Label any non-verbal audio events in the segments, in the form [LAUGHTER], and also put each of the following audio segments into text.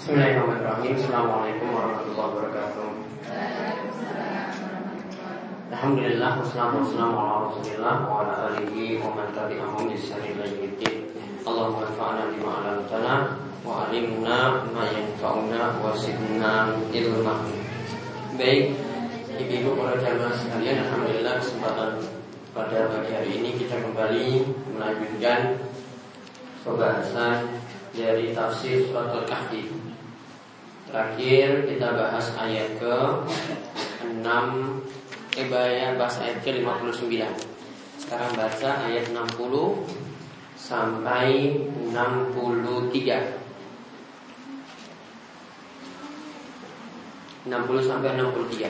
Bismillahirrahmanirrahim. Assalamualaikum warahmatullahi wabarakatuh. Alhamdulillah wassalatu wassalamu ala Rasulillah wa ala alihi wa man tabi'ahum bi ihsan ila yaumil Allahumma anfa'na bima 'allamtana wa 'allimna ma yanfa'una wa zidna ilma. Baik, ibu-ibu para jamaah sekalian, alhamdulillah kesempatan pada pagi hari ini kita kembali melanjutkan pembahasan dari tafsir surat Al-Kahfi. Terakhir kita bahas ayat ke 6 Eh bahas ayat ke 59 Sekarang baca ayat 60 Sampai 63 60 sampai 63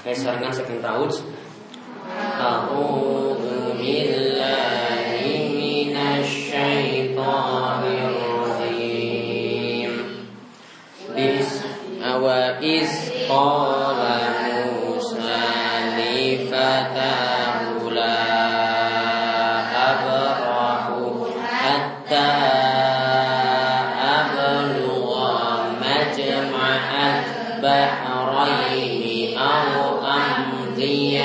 Saya sarankan second tahun. A'udhu Alhamdulillah وإذ قال موسى لفتاه لا أبرح حتى أبلغ مجمع البحرين أو أمضي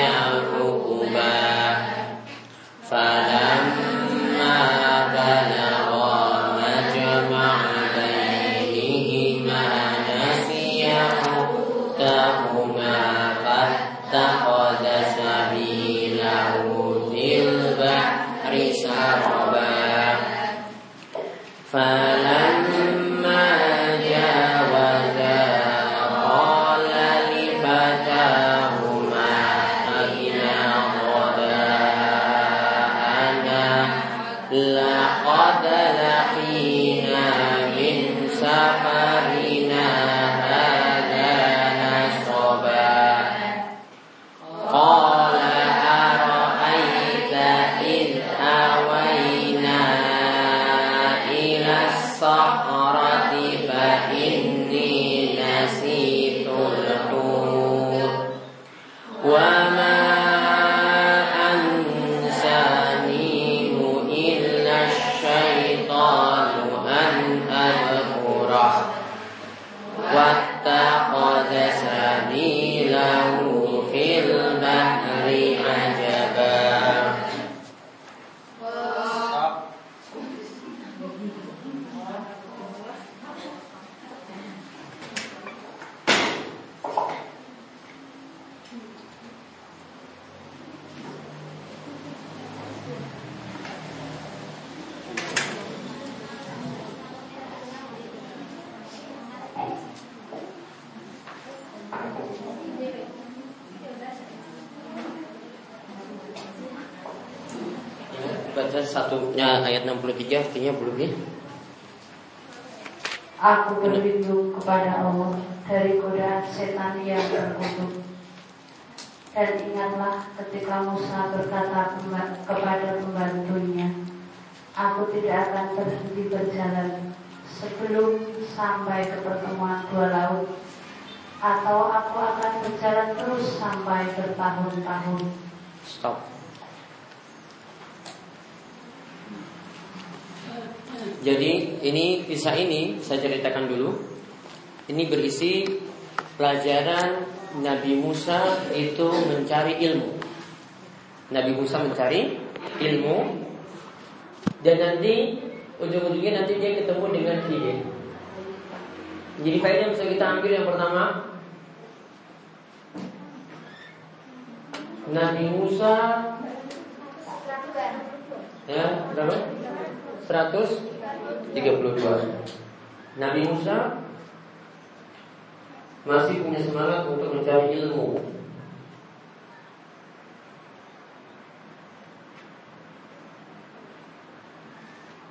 me. 93 artinya belum ya Aku berlindung kepada Allah dari godaan setan yang terkutuk. Dan ingatlah ketika Musa berkata kepada pembantunya, Aku tidak akan berhenti berjalan sebelum sampai ke pertemuan dua laut, atau aku akan berjalan terus sampai bertahun-tahun. Stop. Jadi ini kisah ini saya ceritakan dulu. Ini berisi pelajaran Nabi Musa itu mencari ilmu. Nabi Musa mencari ilmu dan nanti ujung-ujungnya nanti dia ketemu dengan Khidir. Jadi faedah yang bisa kita ambil yang pertama Nabi Musa ya berapa? 132 Nabi Musa masih punya semangat untuk mencari ilmu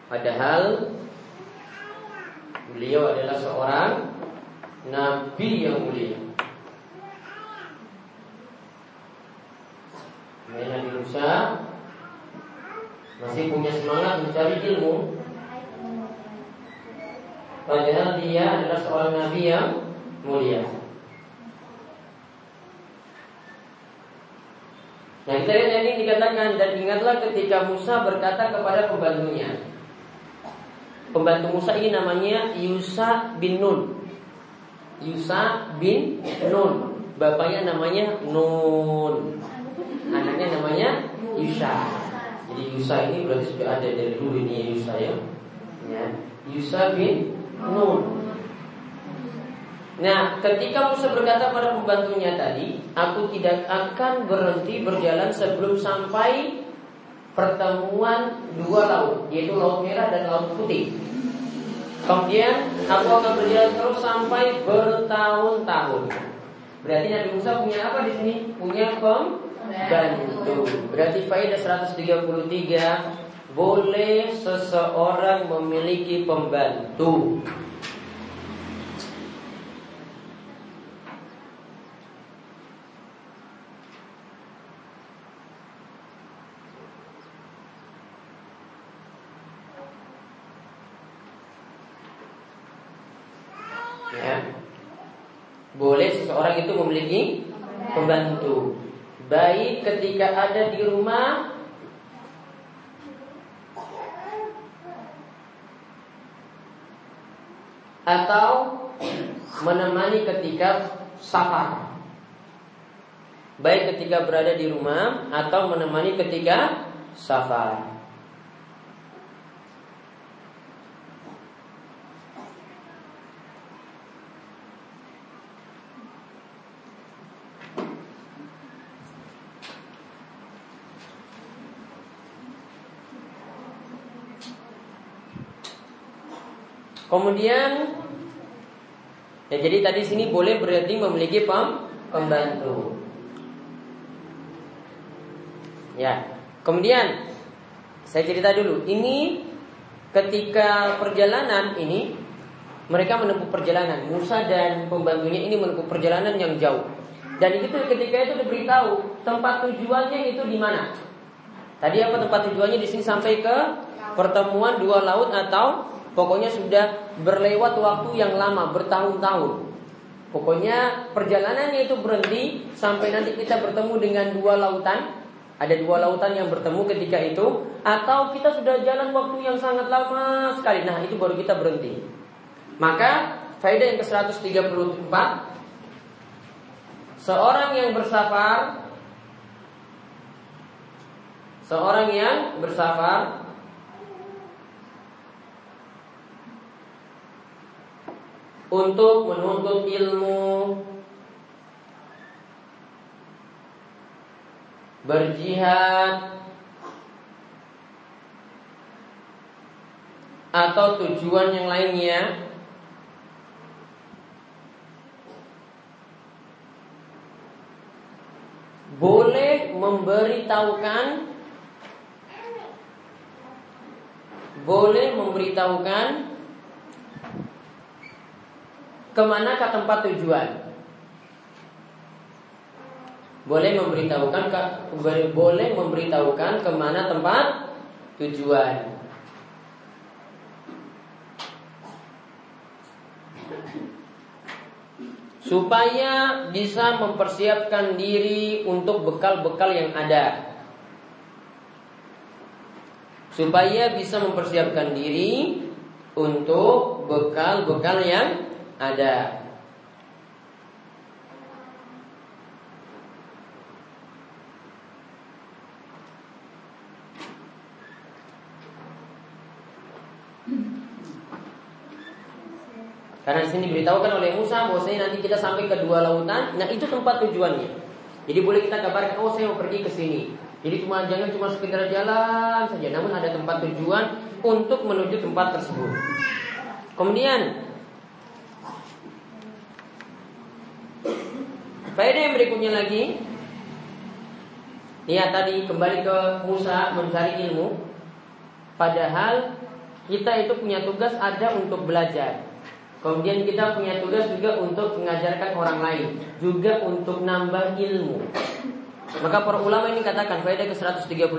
Padahal beliau adalah seorang nabi yang mulia. Nabi Musa masih punya semangat mencari ilmu. Padahal dia adalah seorang nabi yang mulia. Nah kita lihat ini dikatakan dan ingatlah ketika Musa berkata kepada pembantunya pembantu Musa ini namanya Yusa bin Nun. Yusa bin Nun. Bapaknya namanya Nun. Anaknya namanya Yusa. Yusa ini berarti sudah ada dari dulu ini Yusa ya. ya. Yusa bin Nun. Nah, ketika Musa berkata pada pembantunya tadi, aku tidak akan berhenti berjalan sebelum sampai pertemuan dua laut, yaitu Laut Merah dan Laut Putih. Kemudian aku akan berjalan terus sampai bertahun-tahun. Berarti Nabi Musa punya apa di sini? Punya pembantu. Berarti faedah 133 boleh seseorang memiliki pembantu. Boleh seseorang itu memiliki pembantu Baik ketika ada di rumah. Atau menemani ketika safar Baik ketika berada di rumah Atau menemani ketika safar Kemudian ya jadi tadi sini boleh berarti memiliki pem, pembantu. Ya. Kemudian saya cerita dulu. Ini ketika perjalanan ini mereka menempuh perjalanan. Musa dan pembantunya ini menempuh perjalanan yang jauh. Dan itu ketika itu diberitahu tempat tujuannya itu di mana. Tadi apa tempat tujuannya di sini sampai ke pertemuan dua laut atau Pokoknya sudah berlewat waktu yang lama, bertahun-tahun. Pokoknya perjalanannya itu berhenti sampai nanti kita bertemu dengan dua lautan. Ada dua lautan yang bertemu ketika itu Atau kita sudah jalan waktu yang sangat lama sekali Nah itu baru kita berhenti Maka faedah yang ke-134 Seorang yang bersafar Seorang yang bersafar untuk menuntut ilmu. Berjihad. Atau tujuan yang lainnya. Boleh memberitahukan. Boleh memberitahukan ke mana ke tempat tujuan. Boleh memberitahukan boleh memberitahukan ke mana tempat tujuan. Supaya bisa mempersiapkan diri untuk bekal-bekal yang ada. Supaya bisa mempersiapkan diri untuk bekal-bekal yang ada Karena di sini diberitahukan oleh Musa bahwasanya nanti kita sampai ke dua lautan, nah itu tempat tujuannya. Jadi boleh kita kabarkan, oh saya mau pergi ke sini. Jadi cuma jangan cuma sekedar jalan saja, namun ada tempat tujuan untuk menuju tempat tersebut. Kemudian Faedah yang berikutnya lagi? Lihat tadi kembali ke Musa mencari ilmu. Padahal kita itu punya tugas ada untuk belajar. Kemudian kita punya tugas juga untuk mengajarkan orang lain. Juga untuk nambah ilmu. Maka para ulama ini katakan faedah ke 135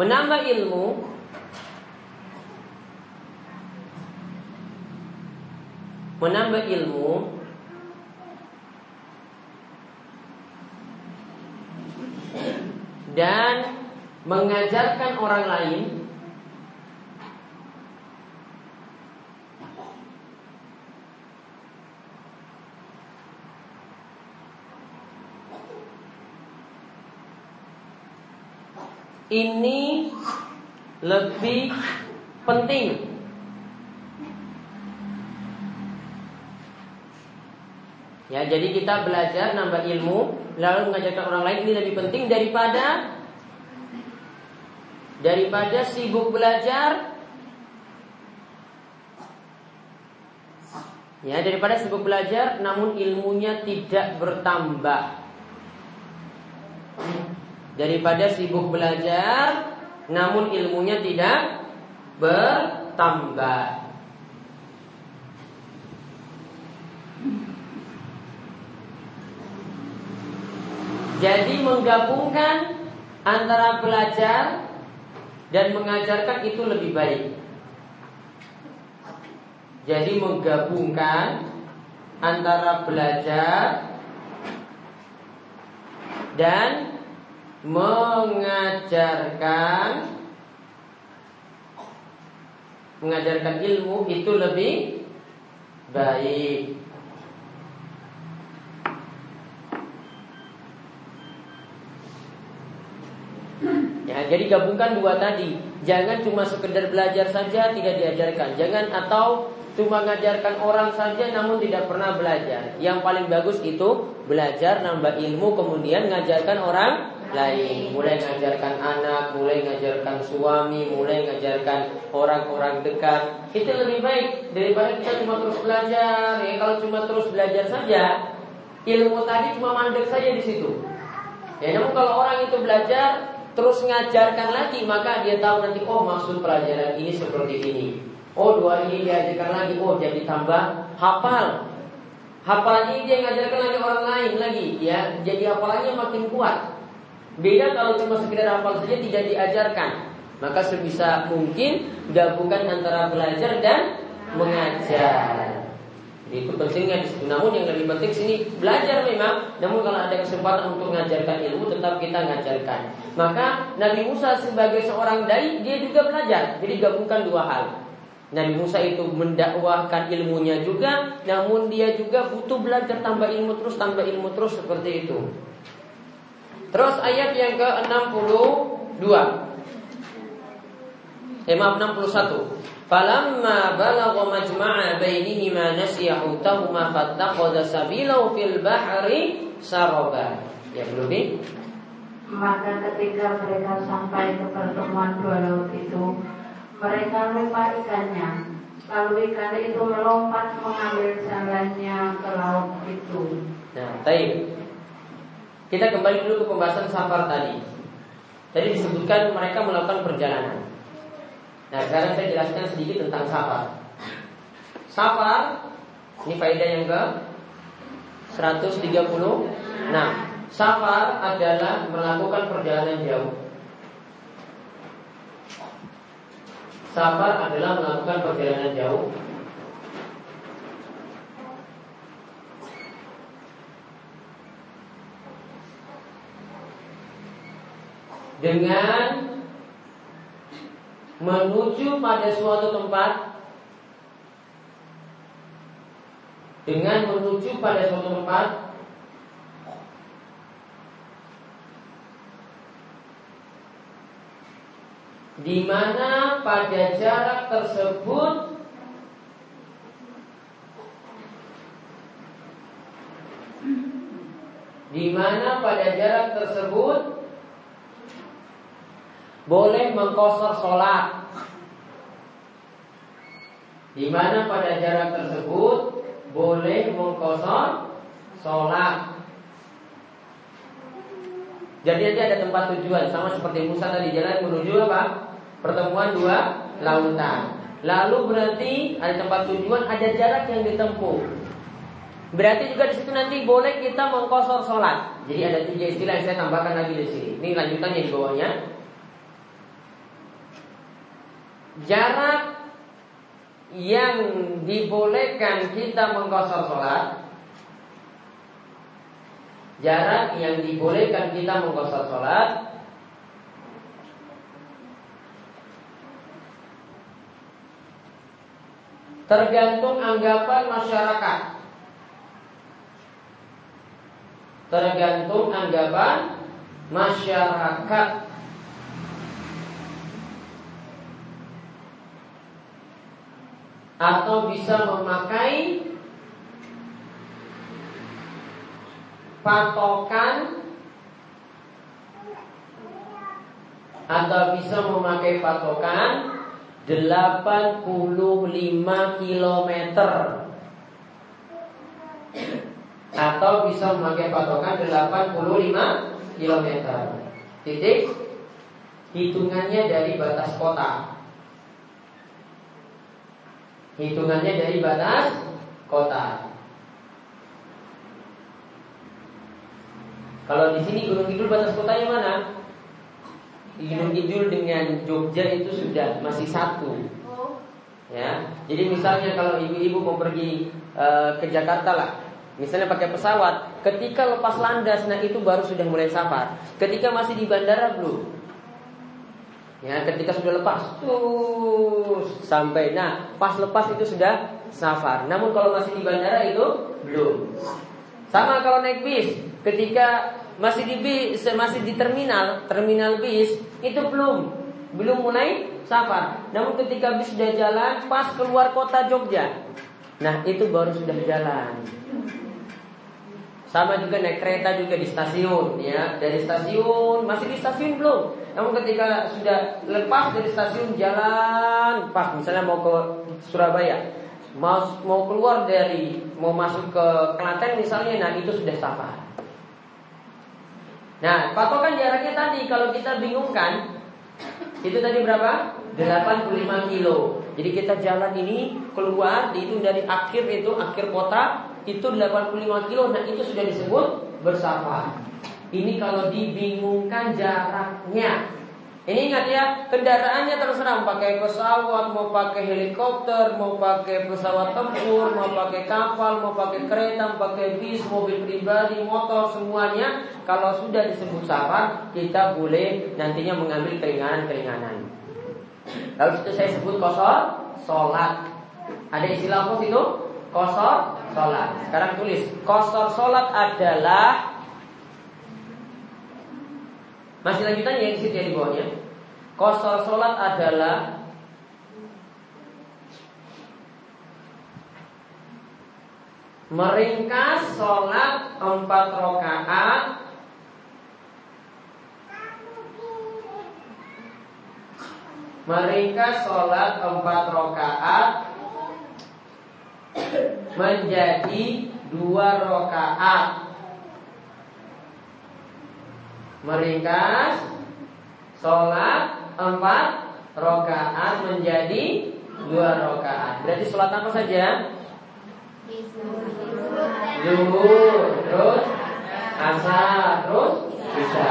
Menambah ilmu Menambah ilmu dan mengajarkan orang lain ini lebih penting. Ya, jadi kita belajar nambah ilmu lalu mengajarkan orang lain ini lebih penting daripada daripada sibuk belajar Ya, daripada sibuk belajar namun ilmunya tidak bertambah. Daripada sibuk belajar namun ilmunya tidak bertambah. Jadi menggabungkan antara belajar dan mengajarkan itu lebih baik. Jadi menggabungkan antara belajar dan mengajarkan mengajarkan ilmu itu lebih baik. Ya, jadi gabungkan dua tadi. Jangan cuma sekedar belajar saja tidak diajarkan. Jangan atau cuma mengajarkan orang saja namun tidak pernah belajar. Yang paling bagus itu belajar nambah ilmu kemudian mengajarkan orang lain. Mulai mengajarkan anak, mulai mengajarkan suami, mulai mengajarkan orang-orang dekat. Itu lebih baik daripada kita cuma terus belajar. Ya, kalau cuma terus belajar saja, ilmu tadi cuma mandek saja di situ. Ya, namun kalau orang itu belajar terus ngajarkan lagi maka dia tahu nanti oh maksud pelajaran ini seperti ini. Oh dua ini diajarkan lagi oh jadi tambah hafal. Hafalannya dia ngajarkan lagi orang lain lagi ya. Jadi hafalannya makin kuat. Beda kalau cuma sekedar hafal saja tidak diajarkan. Maka sebisa mungkin gabungkan antara belajar dan mengajar. Itu pentingnya di situ. Namun yang lebih penting sini belajar memang. Namun kalau ada kesempatan untuk mengajarkan ilmu, tetap kita mengajarkan. Maka Nabi Musa sebagai seorang dai, dia juga belajar. Jadi gabungkan dua hal. Nabi Musa itu mendakwahkan ilmunya juga, namun dia juga butuh belajar tambah ilmu terus, tambah ilmu terus seperti itu. Terus ayat yang ke-62. Eh maaf 61. Falamma balagha majma'a bainihima nasiya hutahuma fattaqada sabilahu fil bahri saraba. Ya belum nih? Maka ketika mereka sampai ke pertemuan dua laut itu, mereka lupa ikannya. Lalu ikan itu melompat mengambil jalannya ke laut itu. Nah, baik. Kita kembali dulu ke pembahasan safar tadi. Tadi disebutkan mereka melakukan perjalanan. Nah sekarang saya jelaskan sedikit tentang safar. Safar Ini faedah yang ke 130 Nah Safar adalah melakukan perjalanan jauh. Safar adalah melakukan perjalanan jauh. Dengan menuju pada suatu tempat dengan menuju pada suatu tempat di mana pada jarak tersebut di mana pada jarak tersebut boleh mengkosor sholat di mana pada jarak tersebut boleh mengkosor sholat jadi nanti ada tempat tujuan sama seperti Musa tadi jalan menuju apa pertemuan dua lautan lalu berarti ada tempat tujuan ada jarak yang ditempuh Berarti juga di situ nanti boleh kita mengkosor sholat. Jadi ada tiga istilah yang saya tambahkan lagi di sini. Ini lanjutannya di bawahnya. Jarak yang dibolehkan kita mengkosor sholat Jarak yang dibolehkan kita mengkosor sholat Tergantung anggapan masyarakat. Tergantung anggapan masyarakat atau bisa memakai patokan atau bisa memakai patokan 85 km atau bisa memakai patokan 85 km. Titik hitungannya dari batas kota. Hitungannya dari batas kota. Kalau di sini Gunung Kidul batas kotanya mana? Gunung Kidul dengan Jogja itu sudah masih satu. Ya, jadi misalnya kalau ibu-ibu mau pergi e, ke Jakarta lah, misalnya pakai pesawat, ketika lepas landas, nah itu baru sudah mulai safar. Ketika masih di bandara belum, Ya, ketika sudah lepas terus sampai nah pas lepas itu sudah safar. Namun kalau masih di bandara itu belum. Sama kalau naik bis, ketika masih di bis, masih di terminal, terminal bis itu belum belum mulai safar. Namun ketika bis sudah jalan pas keluar kota Jogja. Nah, itu baru sudah jalan. Sama juga naik kereta juga di stasiun ya. Dari stasiun masih di stasiun belum? Namun ketika sudah lepas dari stasiun jalan pas misalnya mau ke Surabaya, mau mau keluar dari mau masuk ke Klaten misalnya, nah itu sudah safar. Nah, patokan jaraknya tadi kalau kita bingung kan, itu tadi berapa? 85 kilo. Jadi kita jalan ini keluar, itu dari akhir itu akhir kota itu 85 kilo dan itu sudah disebut bersafar. Ini kalau dibingungkan jaraknya. Ini ingat ya, kendaraannya terserah pakai pesawat, mau pakai helikopter, mau pakai pesawat tempur, mau pakai kapal, mau pakai kereta, mau pakai bis, mobil pribadi, motor, semuanya. Kalau sudah disebut safar, kita boleh nantinya mengambil keringanan-keringanan. Lalu itu saya sebut kosor, sholat. Ada istilah apa itu? Kosor, sholat. Sekarang tulis kosor sholat adalah masih lanjutannya yang di situ ya di bawahnya. Kosor sholat adalah meringkas sholat empat rakaat meringkas sholat empat rakaat menjadi dua rakaat. Meringkas sholat empat rakaat menjadi dua rakaat. Berarti sholat apa saja? Zuhur, terus asar, terus bisa.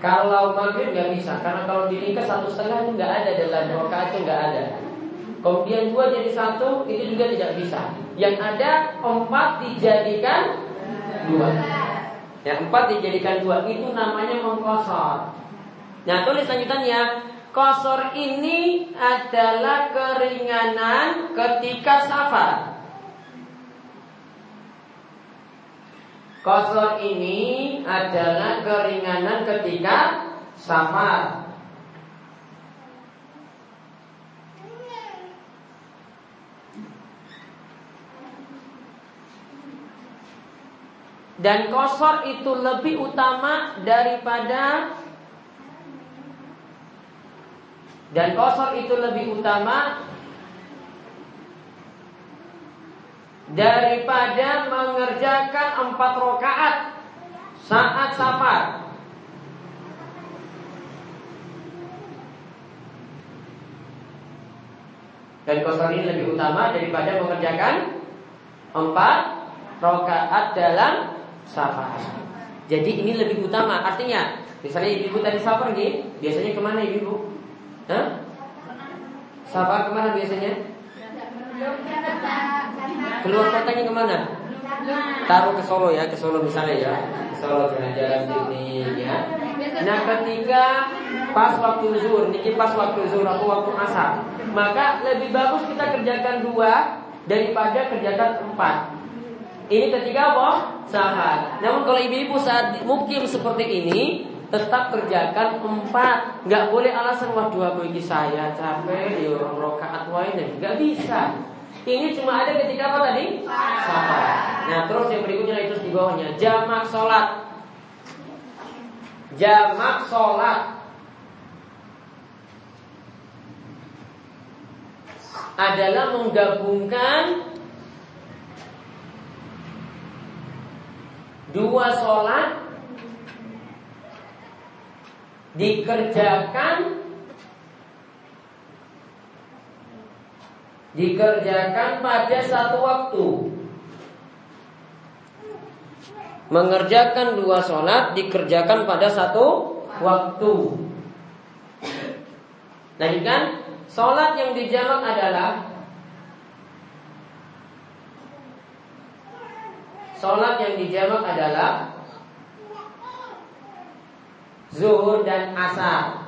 Kalau maghrib nggak bisa, karena kalau diringkas satu setengah itu nggak ada dalam rakaat itu nggak ada. Kemudian dua jadi satu itu juga tidak bisa. Yang ada empat dijadikan dua. Yang empat dijadikan dua itu namanya mengkosor. Nah tulis lanjutannya Kosor ini adalah keringanan ketika safar. Kosor ini adalah keringanan ketika safar. Dan kosor itu lebih utama daripada Dan kosor itu lebih utama Daripada mengerjakan empat rakaat Saat safar. Dan kosor ini lebih utama daripada mengerjakan Empat rakaat dalam safar. Jadi ini lebih utama. Artinya, misalnya ibu-ibu tadi safar nih, biasanya ke mana ibu-ibu? Hah? Safar ke mana biasanya? Keluar kotanya ke mana? Taruh ke Solo ya, ke Solo misalnya ya, ke Solo jalan-jalan sini ya. Nah ketika pas waktu zuhur, ini pas waktu zuhur atau waktu asar, maka lebih bagus kita kerjakan dua daripada kerjakan empat. Ini ketika apa? Sahar. Namun kalau ibu-ibu saat mukim seperti ini tetap kerjakan empat. Nggak boleh alasan wah dua bagi saya capek, ya orang rokaat wae nggak bisa. Ini cuma ada ketika apa tadi? Safar. Nah terus yang berikutnya itu di bawahnya jamak sholat. Jamak sholat adalah menggabungkan dua sholat dikerjakan dikerjakan pada satu waktu. Mengerjakan dua sholat dikerjakan pada satu waktu. Nah kan sholat yang dijamak adalah Sholat yang dijamak adalah Zuhur dan Asar.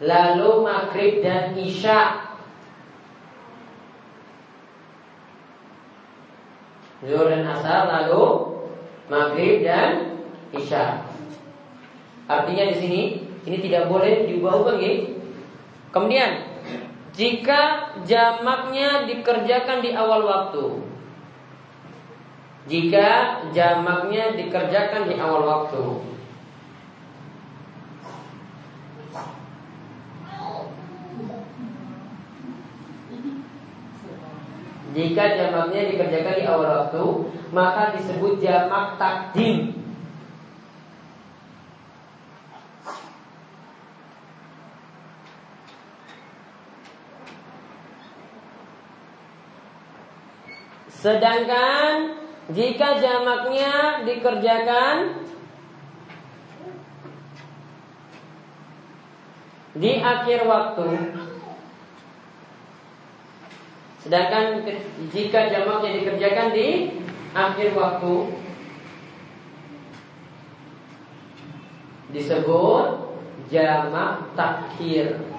Lalu Maghrib dan Isya. Zuhur dan Asar lalu Maghrib dan Isya. Artinya di sini ini tidak boleh diubah-ubah gitu. Kemudian jika jamaknya dikerjakan di awal waktu. Jika jamaknya dikerjakan di awal waktu. Jika jamaknya dikerjakan di awal waktu Maka disebut jamak takdim Sedangkan jika jamaknya dikerjakan di akhir waktu Sedangkan jika jamaknya dikerjakan di akhir waktu disebut jamak takhir.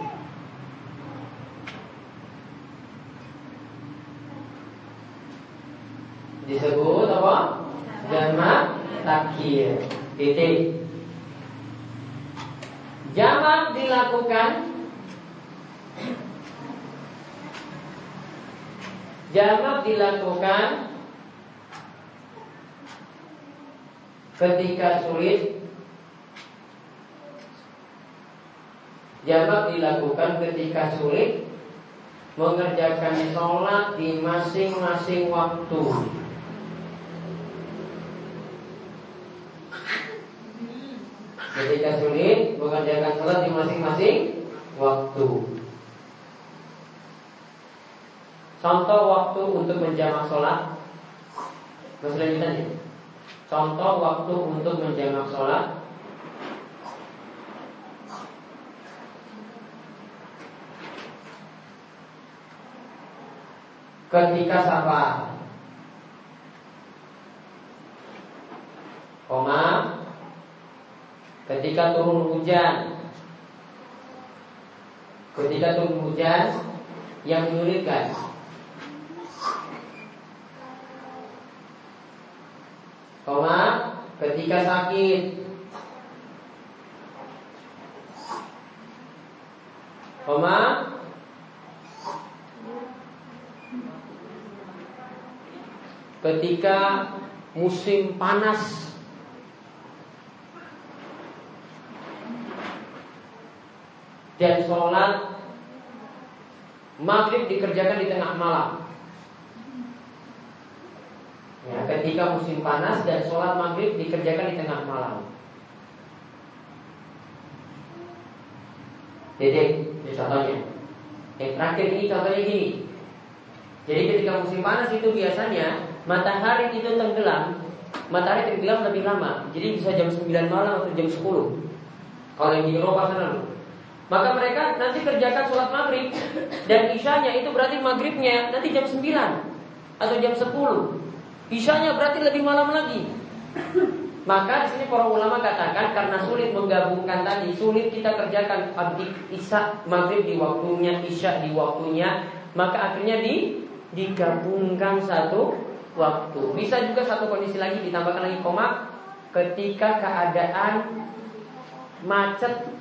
Disebut apa? Jamak takhir. Titik. Jamak dilakukan Jamak dilakukan ketika sulit Jamak dilakukan ketika sulit mengerjakan sholat di masing-masing waktu. Ketika sulit mengerjakan sholat di masing-masing waktu. Contoh waktu untuk menjamak sholat. Selanjutnya, contoh waktu untuk menjamak sholat. Ketika safar, koma Ketika turun hujan. Ketika turun hujan Yang menyulitkan. Koma Ketika sakit. Koma Ketika musim panas dan sholat maghrib dikerjakan di tengah malam. Ya, ketika musim panas dan sholat maghrib dikerjakan di tengah malam. Jadi, contohnya. Yang terakhir ini contohnya gini. Jadi ketika musim panas itu biasanya matahari itu tenggelam, matahari tenggelam lebih lama. Jadi bisa jam 9 malam atau jam 10. Kalau yang di Eropa sana loh. Maka mereka nanti kerjakan sholat maghrib. Dan isyanya itu berarti maghribnya nanti jam 9 Atau jam 10 Isyanya berarti lebih malam lagi. Maka di sini para ulama katakan karena sulit menggabungkan tadi, sulit kita kerjakan abdi isya maghrib di waktunya, isya di waktunya, maka akhirnya di digabungkan satu waktu. Bisa juga satu kondisi lagi ditambahkan lagi koma ketika keadaan macet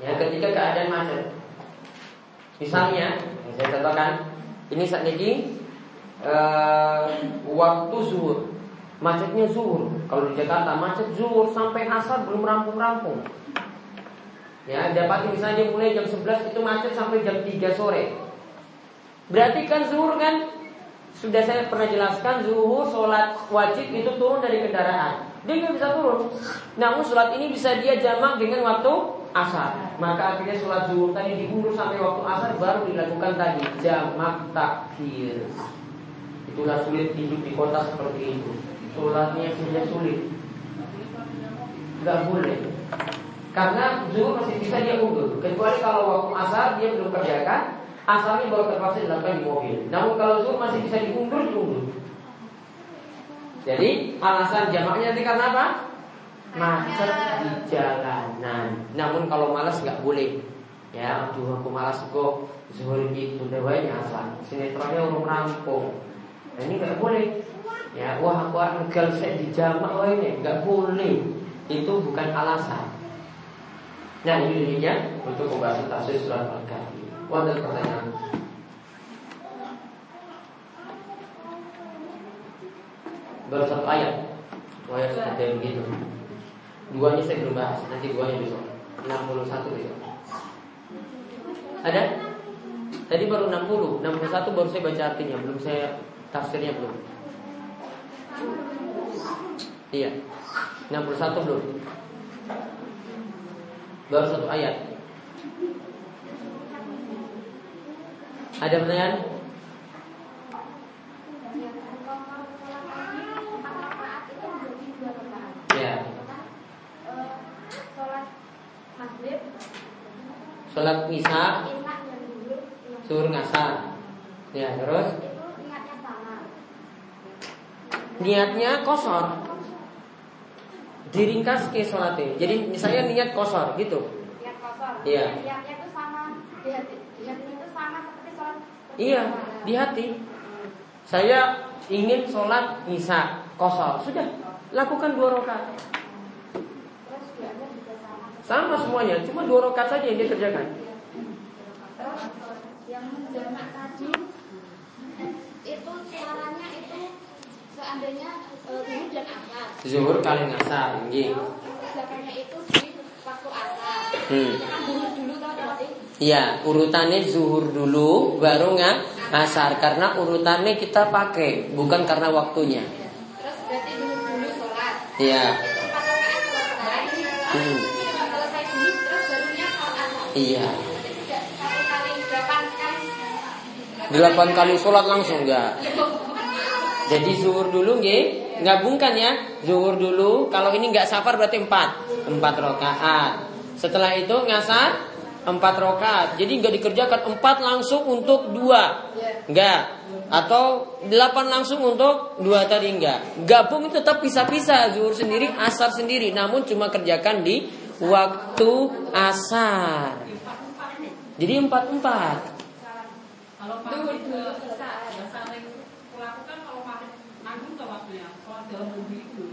Ya, ketika keadaan macet. Misalnya, saya contohkan, ini saat ini uh, waktu zuhur, macetnya zuhur. Kalau di Jakarta macet zuhur sampai asar belum rampung-rampung. Ya, dapat misalnya mulai jam 11 itu macet sampai jam 3 sore. Berarti kan zuhur kan sudah saya pernah jelaskan zuhur sholat wajib itu turun dari kendaraan. Dia nggak bisa turun. Namun sholat ini bisa dia jamak dengan waktu asar. Maka akhirnya sholat zuhur tadi diundur sampai waktu asar baru dilakukan tadi jamak takhir. Itulah sulit hidup di kota seperti itu. Sholatnya saja sulit. Gak boleh. Karena zuhur masih bisa dia undur. Kecuali kalau waktu asar dia belum kerjakan, asarnya baru terpaksa dilakukan di mobil. Namun kalau zuhur masih bisa diundur, diundur. Jadi alasan jamaknya nanti karena apa? Macet di jalanan. Namun kalau malas nggak boleh. Ya, aduh aku malas kok. Zuhur itu udah banyak asal. Sinetronnya urung rampung. Nah, ini nggak boleh. Ya, wah aku enggak saya di jamak wah ini nggak boleh. Itu bukan alasan. Nah ini intinya untuk membahas tafsir surat Al-Kahfi. Wonten pertanyaan. Baru satu ayat. Ayat seperti begitu. Duanya saya belum bahas, nanti duanya besok. 61 besok. Ada? Tadi baru 60, 61 baru saya baca artinya, belum saya tafsirnya belum. Iya. 61 belum. Baru satu ayat. Ada pertanyaan? Sholat Isya. Suruh ngasar. Ya terus? Niatnya kosor. Diringkas ke sholatnya. Jadi misalnya niat kosor gitu. Niat kosor. Iya. Niatnya itu sama. Di hati itu sama seperti sholat Iya di hati. Saya ingin sholat Isya kosor. Sudah lakukan dua rakaat sama semuanya, cuma dua rokat saja yang dia kerjakan. yang menjamak tadi itu suaranya itu seandainya uh, zuhur dan asar. Zuhur kali asar, nggih. Itu di waktu asar. Hmm. Kan. Iya, urutannya zuhur dulu, baru nggak asar. Karena urutannya kita pakai, bukan karena waktunya. Terus berarti dulu dulu sholat. Iya. Hmm. Iya. Delapan kali sholat langsung enggak? Jadi zuhur dulu nggih, gabungkan ya. Zuhur dulu, kalau ini nggak safar berarti empat, empat rokaat. Setelah itu ngasar empat rokaat. Jadi nggak dikerjakan empat langsung untuk dua, enggak. Atau delapan langsung untuk dua tadi enggak. Gabung itu tetap pisah-pisah, zuhur sendiri, asar sendiri. Namun cuma kerjakan di waktu asar. Jadi empat empat. Kalau maghrib lakukan kalau maghrib nanggung ke waktunya, kalau dalam itu.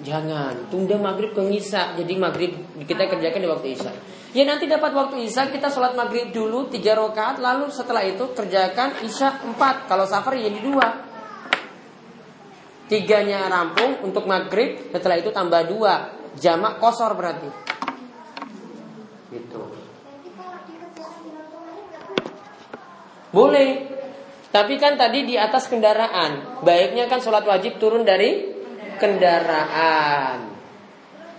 Jangan, tunda maghrib ke isya. Jadi maghrib kita kerjakan di waktu isya. Ya nanti dapat waktu isya kita sholat maghrib dulu tiga rakaat, lalu setelah itu kerjakan isya empat. Kalau safar jadi dua. Tiganya rampung untuk maghrib, setelah itu tambah dua jamak kosor berarti. Gitu. Boleh. Tapi kan tadi di atas kendaraan. Baiknya kan sholat wajib turun dari kendaraan.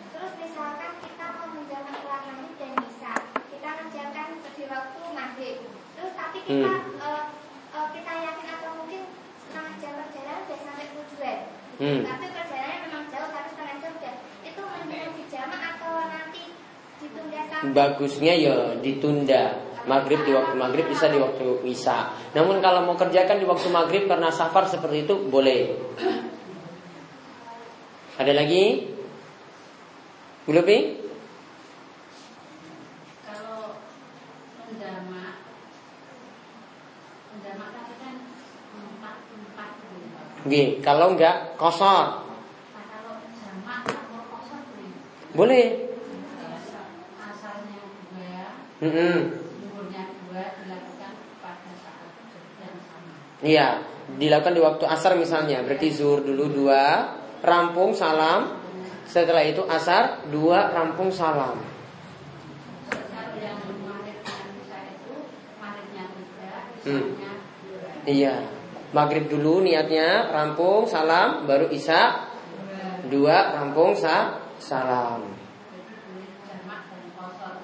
Terus misalkan kita mau menjalankan sholat maghrib dan bisa, kita menjalankan di waktu maghrib. Terus tapi kita hmm. uh, uh, kita yakin atau mungkin setengah jam perjalanan sudah sampai tujuan. Hmm. Tapi perjalanannya memang jauh tapi setengah jam sudah Bagusnya ya ditunda Maghrib di waktu maghrib bisa di waktu isya Namun kalau mau kerjakan di waktu maghrib karena safar seperti itu boleh Ada lagi? Belum nih? Kalau mendamak Mendamak tadi kan empat empat kalau enggak kosong boleh. -hmm. Iya, dilakukan di waktu asar misalnya. Berarti zuhur dulu dua, rampung salam. Setelah itu asar dua, rampung salam. Hmm. Iya. Maghrib dulu niatnya, rampung salam, baru isya dua, rampung sa salam.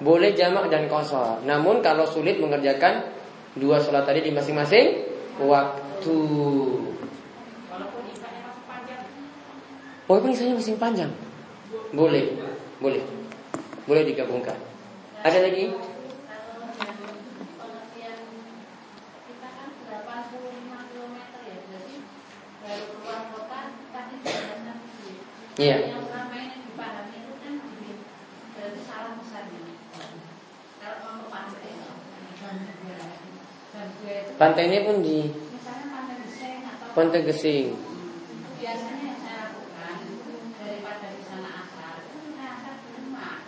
Boleh jamak dan kosor. Namun kalau sulit mengerjakan dua sholat tadi di masing-masing waktu. Walaupun isanya masih panjang. Boleh, boleh. Boleh digabungkan. Ada lagi? Iya. Pantai ini pun di Pantai Gesing. Biasanya yang saya lakukan daripada di sana asar, itu saya asar di rumah.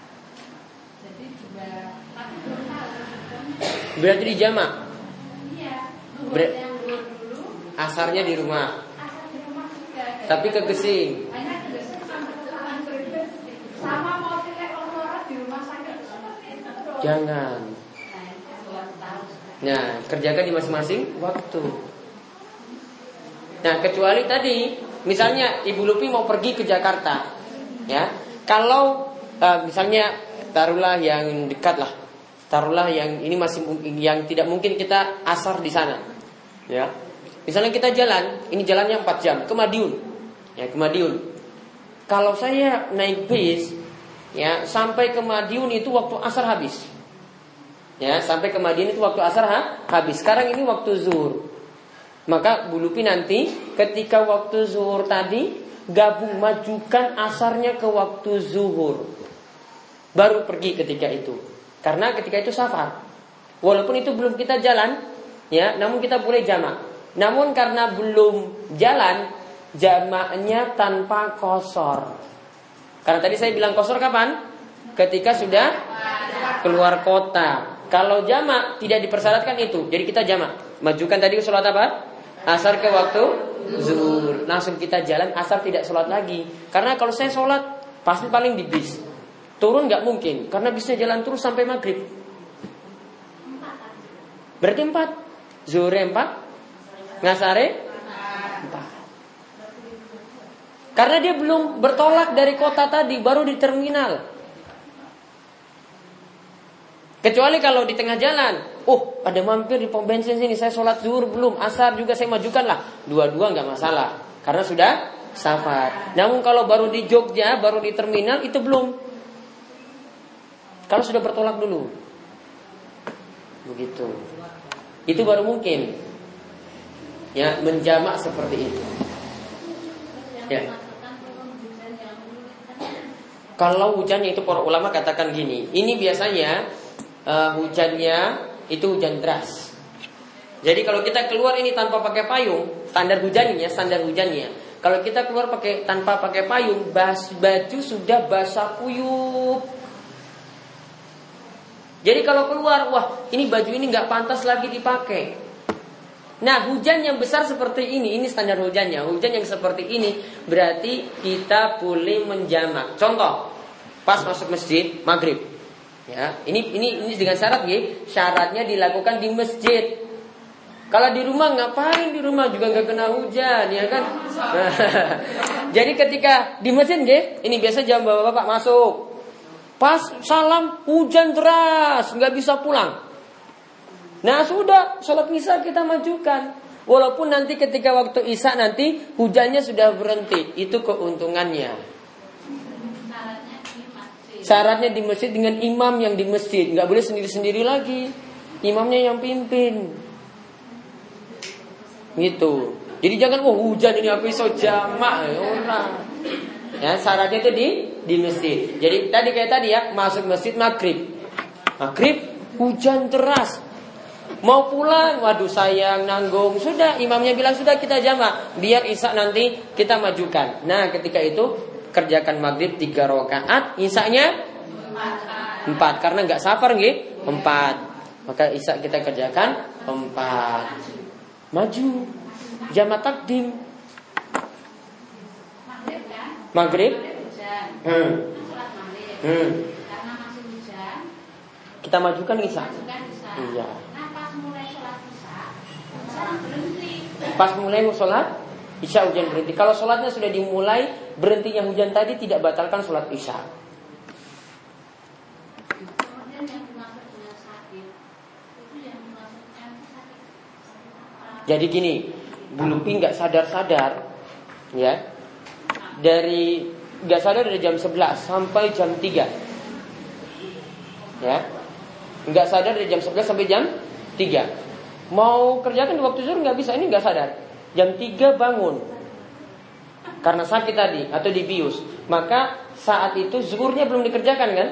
Jadi juga tapi belum tahu. Berarti di jamak? Iya. Ber yang dulu. Asarnya di rumah. Asar di rumah juga. Tapi ke Gesing. Hanya ke Gesing sama mau pilih orang di rumah sakit Jangan. Nah, kerjakan di masing-masing waktu. Nah, kecuali tadi, misalnya Ibu Lupi mau pergi ke Jakarta, ya. Kalau uh, misalnya taruhlah yang dekat lah, taruhlah yang ini masih yang tidak mungkin kita asar di sana, ya. Misalnya kita jalan, ini jalannya 4 jam ke Madiun, ya ke Madiun. Kalau saya naik bis, ya sampai ke Madiun itu waktu asar habis. Ya, sampai ke Madinah itu waktu asar ha? habis. Sekarang ini waktu zuhur. Maka Bulupi nanti ketika waktu zuhur tadi gabung majukan asarnya ke waktu zuhur. Baru pergi ketika itu. Karena ketika itu safar. Walaupun itu belum kita jalan, ya, namun kita boleh jamak. Namun karena belum jalan, jamaknya tanpa kosor. Karena tadi saya bilang kosor kapan? Ketika sudah keluar kota. Kalau jamak tidak dipersyaratkan itu, jadi kita jamak. Majukan tadi sholat apa? Asar ke waktu zuhur. Langsung kita jalan asar tidak sholat lagi. Karena kalau saya sholat pasti paling di bis. Turun nggak mungkin karena bisnya jalan terus sampai maghrib. Berarti empat. Zuhur empat. Ngasare empat. Karena dia belum bertolak dari kota tadi, baru di terminal. Kecuali kalau di tengah jalan, oh ada mampir di pom bensin sini, saya sholat zuhur belum, asar juga saya majukan lah. Dua-dua nggak masalah, karena sudah safar. Namun kalau baru di Jogja, baru di terminal itu belum. Kalau sudah bertolak dulu, begitu. Itu baru mungkin, ya menjamak seperti itu. Ya. Kalau hujannya itu para ulama katakan gini, ini biasanya uh, hujannya itu hujan deras. Jadi kalau kita keluar ini tanpa pakai payung, standar hujannya, standar hujannya. Kalau kita keluar pakai tanpa pakai payung, bas, baju sudah basah kuyup. Jadi kalau keluar, wah ini baju ini nggak pantas lagi dipakai. Nah hujan yang besar seperti ini, ini standar hujannya. Hujan yang seperti ini berarti kita boleh menjamak. Contoh, pas masuk masjid maghrib, Ya, ini ini ini dengan syarat ya, syaratnya dilakukan di masjid. Kalau di rumah ngapain di rumah juga nggak kena hujan ya kan? [LAUGHS] jadi ketika di masjid ya, ini biasa jam bapak-bapak masuk. Pas salam hujan deras, nggak bisa pulang. Nah sudah sholat misa kita majukan. Walaupun nanti ketika waktu isya nanti hujannya sudah berhenti, itu keuntungannya. Syaratnya di masjid dengan imam yang di masjid, nggak boleh sendiri-sendiri lagi. Imamnya yang pimpin. Gitu. Jadi jangan wah hujan ini apa iso jamak ya orang. Ya, syaratnya itu di di masjid. Jadi tadi kayak tadi ya, masuk masjid maghrib. Maghrib hujan deras. Mau pulang, waduh sayang nanggung. Sudah, imamnya bilang sudah kita jamak. Biar isak nanti kita majukan. Nah, ketika itu kerjakan maghrib tiga rakaat, isanya empat karena nggak safar nggih Empat. Maka isya kita kerjakan empat. Maju. Jamak takdim. Maghrib. Hmm. Hmm. Kita majukan isya. Iya. Pas mulai sholat Isya hujan berhenti. Kalau sholatnya sudah dimulai, berhentinya hujan tadi tidak batalkan sholat isya. Jadi gini, Bu Lupi nggak sadar-sadar, ya, dari nggak sadar dari jam 11 sampai jam 3 ya. Nggak sadar dari jam 11 sampai jam 3 mau kerjakan di waktu zuhur nggak bisa ini nggak sadar Jam 3 bangun. Karena sakit tadi Atau dibius. Maka saat itu zuhurnya belum dikerjakan kan?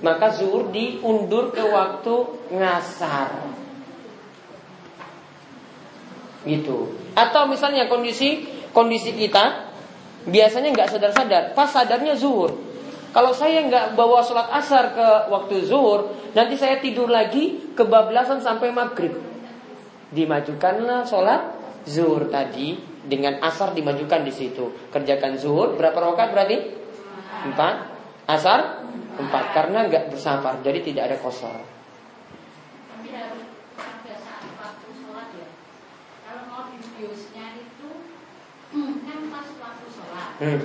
Maka zuhur diundur ke waktu ngasar. Gitu. Atau misalnya kondisi Kondisi kita Biasanya nggak sadar-sadar. Pas sadarnya zuhur. Kalau saya nggak bawa sholat asar ke waktu zuhur Nanti saya tidur lagi Kebablasan sampai maghrib. Dimajukanlah sholat zuhur tadi dengan asar dimajukan di situ. Kerjakan zuhur berapa rakaat berarti? Empat. Asar empat karena nggak bersafar jadi tidak ada kosor. Hmm.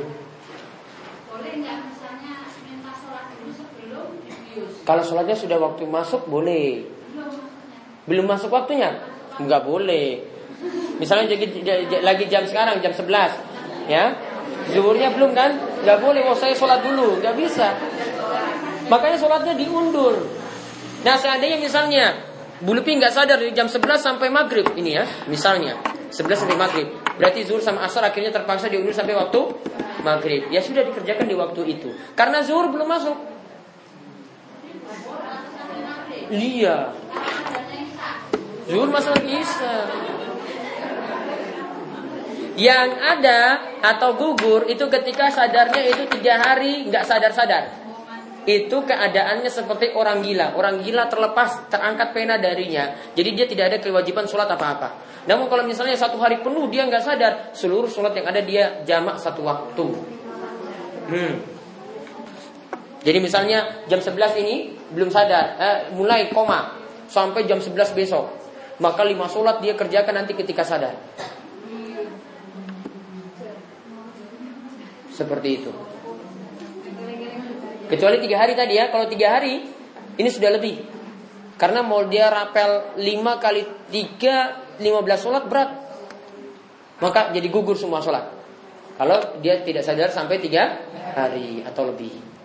Boleh nggak misalnya minta sholat dulu sebelum dibius? Kalau sholatnya sudah waktu masuk boleh. Belum, Belum masuk waktunya? Nggak boleh. Misalnya jadi lagi jam sekarang jam 11 ya. Zuhurnya belum kan? Gak boleh, mau saya sholat dulu, gak bisa. Makanya sholatnya diundur. Nah seandainya misalnya Bulupi nggak sadar dari jam 11 sampai maghrib ini ya, misalnya 11 sampai maghrib. Berarti zuhur sama asar akhirnya terpaksa diundur sampai waktu maghrib. Ya sudah dikerjakan di waktu itu. Karena zuhur belum masuk. Iya. Zuhur masuk isya. Yang ada atau gugur itu ketika sadarnya itu tiga hari nggak sadar-sadar. Itu keadaannya seperti orang gila. Orang gila terlepas, terangkat pena darinya. Jadi dia tidak ada kewajiban sholat apa-apa. Namun kalau misalnya satu hari penuh dia nggak sadar, seluruh sholat yang ada dia jamak satu waktu. Hmm. Jadi misalnya jam 11 ini belum sadar, eh, mulai koma sampai jam 11 besok. Maka lima sholat dia kerjakan nanti ketika sadar. Seperti itu. Kecuali tiga hari tadi ya. Kalau tiga hari ini sudah lebih. Karena mau dia rapel lima kali tiga lima belas sholat berat. Maka jadi gugur semua sholat. Kalau dia tidak sadar sampai tiga hari atau lebih.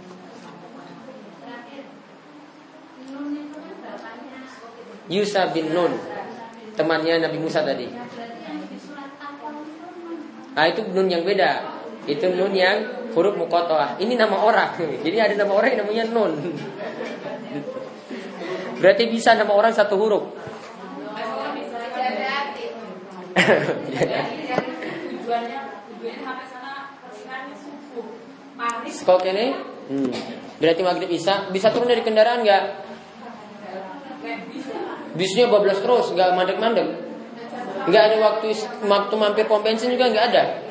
Yusa bin Nun Temannya Nabi Musa tadi Ah itu Nun yang beda itu nun yang huruf mukotoah. Ini nama orang. [LAUGHS] Jadi ada nama orang yang namanya nun. Berarti bisa nama orang satu huruf. Skok ini? Hmm. Berarti maghrib bisa bisa turun dari kendaraan nggak? Bisnya bablas terus, nggak mandek-mandek. Nggak ada waktu waktu mampir pom bensin juga nggak ada.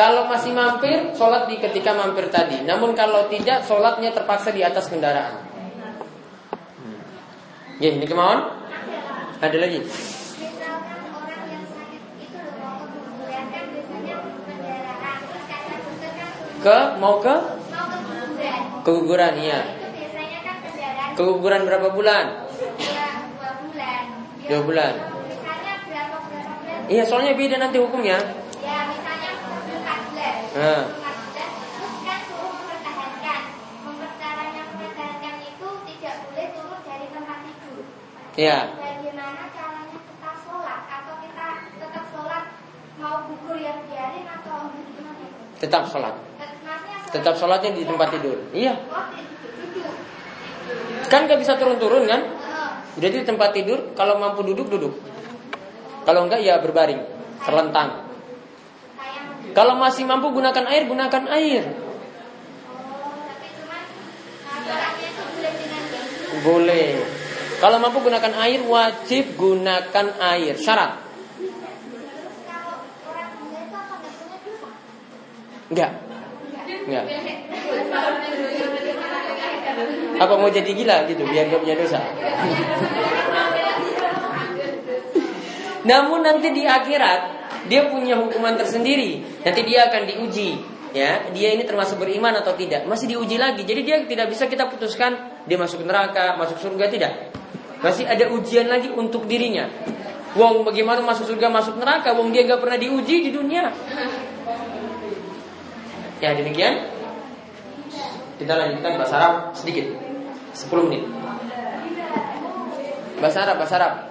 Kalau masih mampir, sholat di ketika mampir tadi. Namun kalau tidak, sholatnya terpaksa di atas kendaraan. Hmm. Ya, ini kemauan? Ada lagi? Ke mau ke? Keguguran, iya. Keguguran berapa bulan? Dua bulan. Iya, soalnya beda nanti hukumnya. Nah. Ya. Bagaimana caranya kita sholat atau kita tetap sholat mau gugur yang biarin atau gimana Tetap sholat. Tetap sholatnya di tempat tidur. Iya. Oh, kan gak bisa turun-turun kan? Jadi di tempat tidur kalau mampu duduk duduk. Kalau enggak ya berbaring, terlentang. Kalau masih mampu gunakan air, gunakan air. Boleh. Kalau mampu gunakan air, wajib gunakan air. Syarat. Enggak. Enggak. Apa mau jadi gila gitu biar gak punya dosa? Namun nanti di akhirat dia punya hukuman tersendiri. Nanti dia akan diuji. Ya, dia ini termasuk beriman atau tidak? Masih diuji lagi. Jadi dia tidak bisa kita putuskan dia masuk neraka, masuk surga tidak. Masih ada ujian lagi untuk dirinya. Wong bagaimana masuk surga, masuk neraka? Wong dia gak pernah diuji di dunia. Ya demikian. Kita lanjutkan bahasa Arab sedikit. 10 menit. Bahasa Arab, bahasa Arab.